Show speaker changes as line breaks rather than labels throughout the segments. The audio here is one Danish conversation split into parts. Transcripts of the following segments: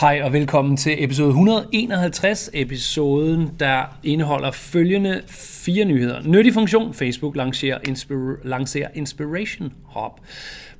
Hej og velkommen til episode 151, episoden der indeholder følgende fire nyheder. Nyttig funktion, Facebook lancerer, Inspir- lancerer Inspiration Hub.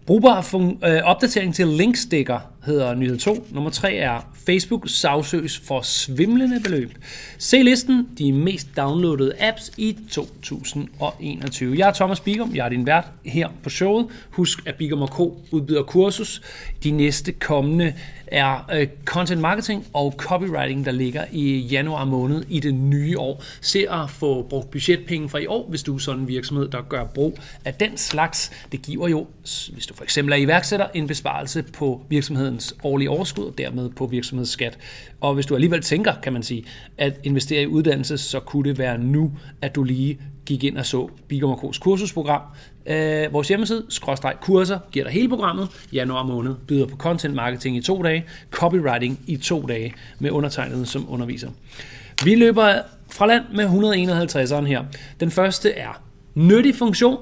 Brugbar fun- øh, opdatering til linkstikker hedder nyhed 2. Nummer 3 er Facebook sagsøges for svimlende beløb. Se listen, de mest downloadede apps i 2021. Jeg er Thomas Bigum, jeg er din vært her på showet. Husk, at Bigum K udbyder kursus. De næste kommende er øh, content marketing og copywriting, der ligger i januar måned i det nye år. Se at få brugt budgetpenge fra i år, hvis du er sådan en virksomhed, der gør brug af den slags. Det giver jo, hvis du for eksempel er iværksætter, en besparelse på virksomhedens årlige overskud og dermed på virksomhedsskat. Og hvis du alligevel tænker, kan man sige, at investere i uddannelse, så kunne det være nu, at du lige gik ind og så Bigum K's kursusprogram. Øh, vores hjemmeside, skråstreg kurser, giver dig hele programmet. Januar måned byder på content marketing i to dage, copywriting i to dage med undertegnet som underviser. Vi løber fra land med 151'eren her. Den første er nyttig funktion.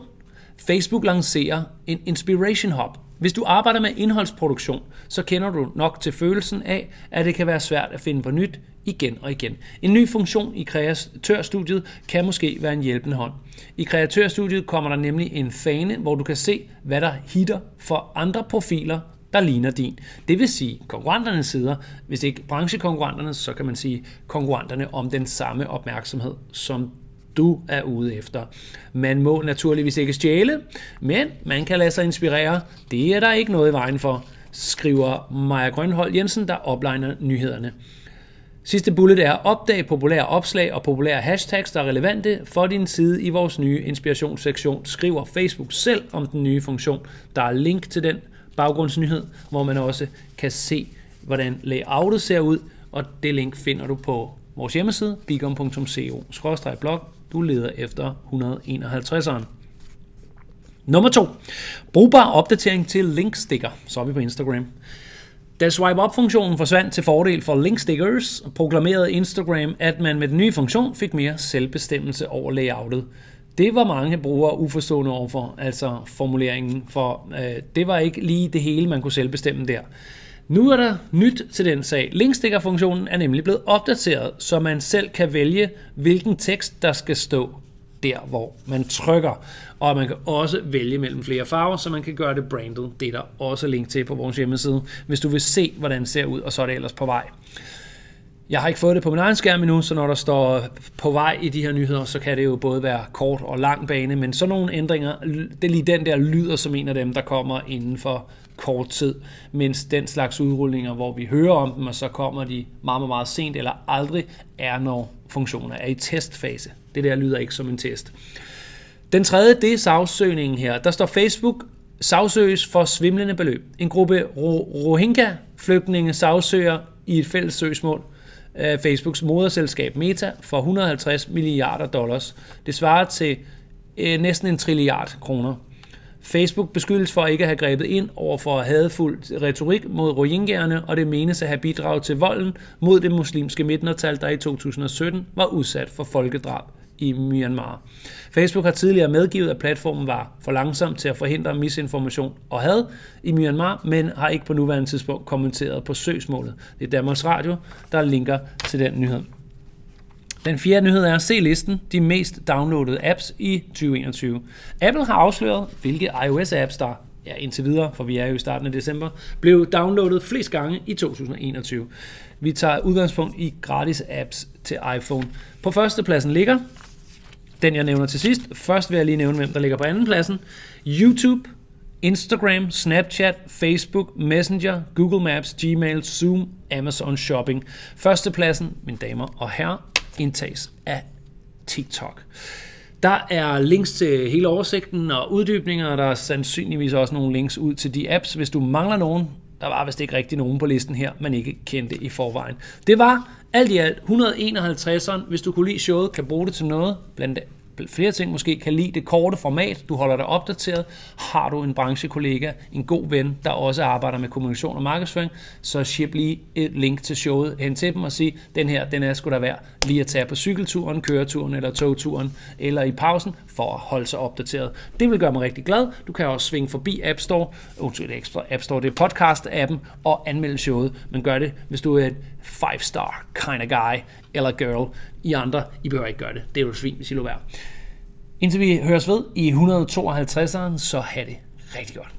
Facebook lancerer en Inspiration Hub. Hvis du arbejder med indholdsproduktion, så kender du nok til følelsen af, at det kan være svært at finde på nyt igen og igen. En ny funktion i kreatørstudiet kan måske være en hjælpende hånd. I kreatørstudiet kommer der nemlig en fane, hvor du kan se, hvad der hitter for andre profiler, der ligner din. Det vil sige konkurrenternes sider. Hvis ikke branchekonkurrenterne, så kan man sige konkurrenterne om den samme opmærksomhed, som du er ude efter. Man må naturligvis ikke stjæle, men man kan lade sig inspirere. Det er der ikke noget i vejen for, skriver Maja Grønhold Jensen, der opliner nyhederne. Sidste bullet er opdag populære opslag og populære hashtags, der er relevante for din side i vores nye inspirationssektion. Skriver Facebook selv om den nye funktion. Der er link til den baggrundsnyhed, hvor man også kan se, hvordan layoutet ser ud, og det link finder du på vores hjemmeside, bigom.co-blog. Du leder efter 151'eren. Nummer 2. Brugbar opdatering til linksticker. Så er vi på Instagram. Da swipe-up-funktionen forsvandt til fordel for linkstickers, proklamerede Instagram, at man med den nye funktion fik mere selvbestemmelse over layoutet. Det var mange brugere uforstående overfor, altså formuleringen, for øh, det var ikke lige det hele, man kunne selvbestemme der. Nu er der nyt til den sag. Linksticker-funktionen er nemlig blevet opdateret, så man selv kan vælge, hvilken tekst der skal stå der, hvor man trykker. Og man kan også vælge mellem flere farver, så man kan gøre det branded. Det er der også link til på vores hjemmeside, hvis du vil se, hvordan det ser ud, og så er det ellers på vej. Jeg har ikke fået det på min egen skærm endnu, så når der står på vej i de her nyheder, så kan det jo både være kort og lang bane, men sådan nogle ændringer, det er lige den der lyder som en af dem, der kommer inden for kort tid, mens den slags udrullinger, hvor vi hører om dem, og så kommer de meget, meget, meget sent eller aldrig, er når funktioner er i testfase. Det der lyder ikke som en test. Den tredje, det er sagsøgningen her. Der står Facebook sagsøges for svimlende beløb. En gruppe Rohingya-flygtninge sagsøger i et fælles søgsmål øh, Facebooks moderselskab Meta for 150 milliarder dollars. Det svarer til øh, næsten en trilliard kroner. Facebook beskyldes for ikke at have grebet ind over for hadefuld retorik mod rohingyaerne, og det menes at have bidraget til volden mod det muslimske midtertal, der i 2017 var udsat for folkedrab i Myanmar. Facebook har tidligere medgivet, at platformen var for langsom til at forhindre misinformation og had i Myanmar, men har ikke på nuværende tidspunkt kommenteret på søgsmålet. Det er Danmarks Radio, der linker til den nyhed. Den fjerde nyhed er, se listen, de mest downloadede apps i 2021. Apple har afsløret, hvilke iOS-apps, der ja, indtil videre, for vi er jo i starten af december, blev downloadet flest gange i 2021. Vi tager udgangspunkt i gratis apps til iPhone. På førstepladsen ligger den, jeg nævner til sidst. Først vil jeg lige nævne, hvem der ligger på anden pladsen. YouTube, Instagram, Snapchat, Facebook, Messenger, Google Maps, Gmail, Zoom, Amazon Shopping. Førstepladsen, mine damer og herrer, indtages af TikTok. Der er links til hele oversigten og uddybninger, og der er sandsynligvis også nogle links ud til de apps. Hvis du mangler nogen, der var vist ikke rigtig nogen på listen her, man ikke kendte i forvejen. Det var alt i alt 151'eren. Hvis du kunne lide showet, kan bruge det til noget, blandt flere ting måske, kan lide det korte format, du holder dig opdateret, har du en branchekollega, en god ven, der også arbejder med kommunikation og markedsføring, så ship lige et link til showet hen til dem og sig, den her, den er sgu da værd lige at tage på cykelturen, køreturen eller togturen, eller i pausen, for at holde sig opdateret. Det vil gøre mig rigtig glad. Du kan også svinge forbi App Store, undskyld, ikke App Store, det er podcast-appen, og anmelde showet, men gør det, hvis du er et five-star kind of guy eller girl. I andre, I behøver ikke gøre det. Det er jo svin, hvis I lå være. Indtil vi høres ved i 152'eren, så have det rigtig godt.